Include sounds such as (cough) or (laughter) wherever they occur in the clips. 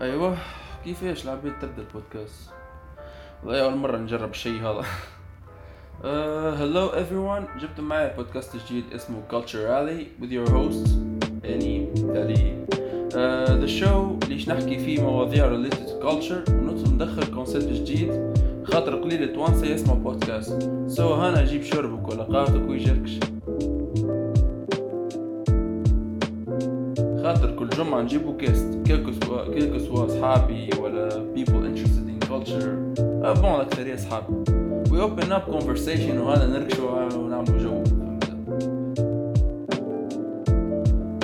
أيوه. كيفاش العباد تبدا البودكاست؟ والله أول مرة نجرب الشيء هذا. (laughs) Hello uh, everyone. جبت معي بودكاست جديد اسمه Culture Alley with your host اني تالي. uh, the show ليش نحكي فيه مواضيع related to culture وندخل concept جديد خاطر قليل توانسة يسمع بودكاست so هنا جيب شربك قهوتك ويجركش خاطر كل جمعة نجيبو guest quel que soit صحابي ولا people interested in culture. أه bon الأكثرية صحابي we open up conversation وهذا نركشو ونعملو جو.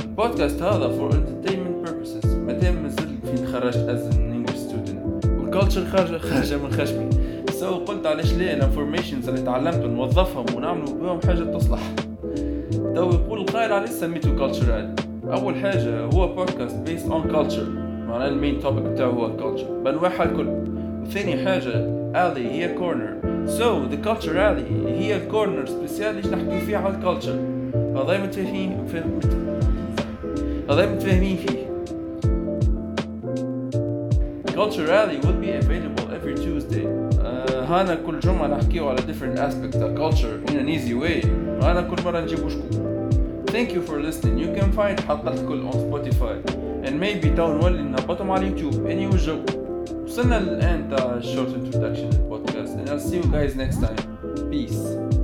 البودكاست هذا for entertainment purposes. مادام مازلت في تخرجت as an English student. وال culture خارجة خارجة من خشمي. so so قلت علاش ليه؟ ال informations اللي تعلمتهم نوظفهم ونعملوا بهم حاجة تصلح. تو يقول القائل علاش سميته Culture Alley أول حاجة هو بودكاست based on culture معناه ال main topic بتاعه هو ال culture بانواعها الكل. وثاني حاجة الي هي corner so the culture الي هي ال corner spécial اللي نحكي فيه على ال culture هذا متفاهمين هذا متفاهمين فيه. Culture Alley will be available every Tuesday. هانا كل جمعة نحكيو على different aspects of culture in an easy way. هانا كل مرة نجيبو شكون. Thank you for listening. You can find حلقات الكل on Spotify and maybe تو نولي نهبطهم على اليوتيوب اني وجو وصلنا للآن تاع short introduction للبودكاست and I'll see you guys next time. Peace.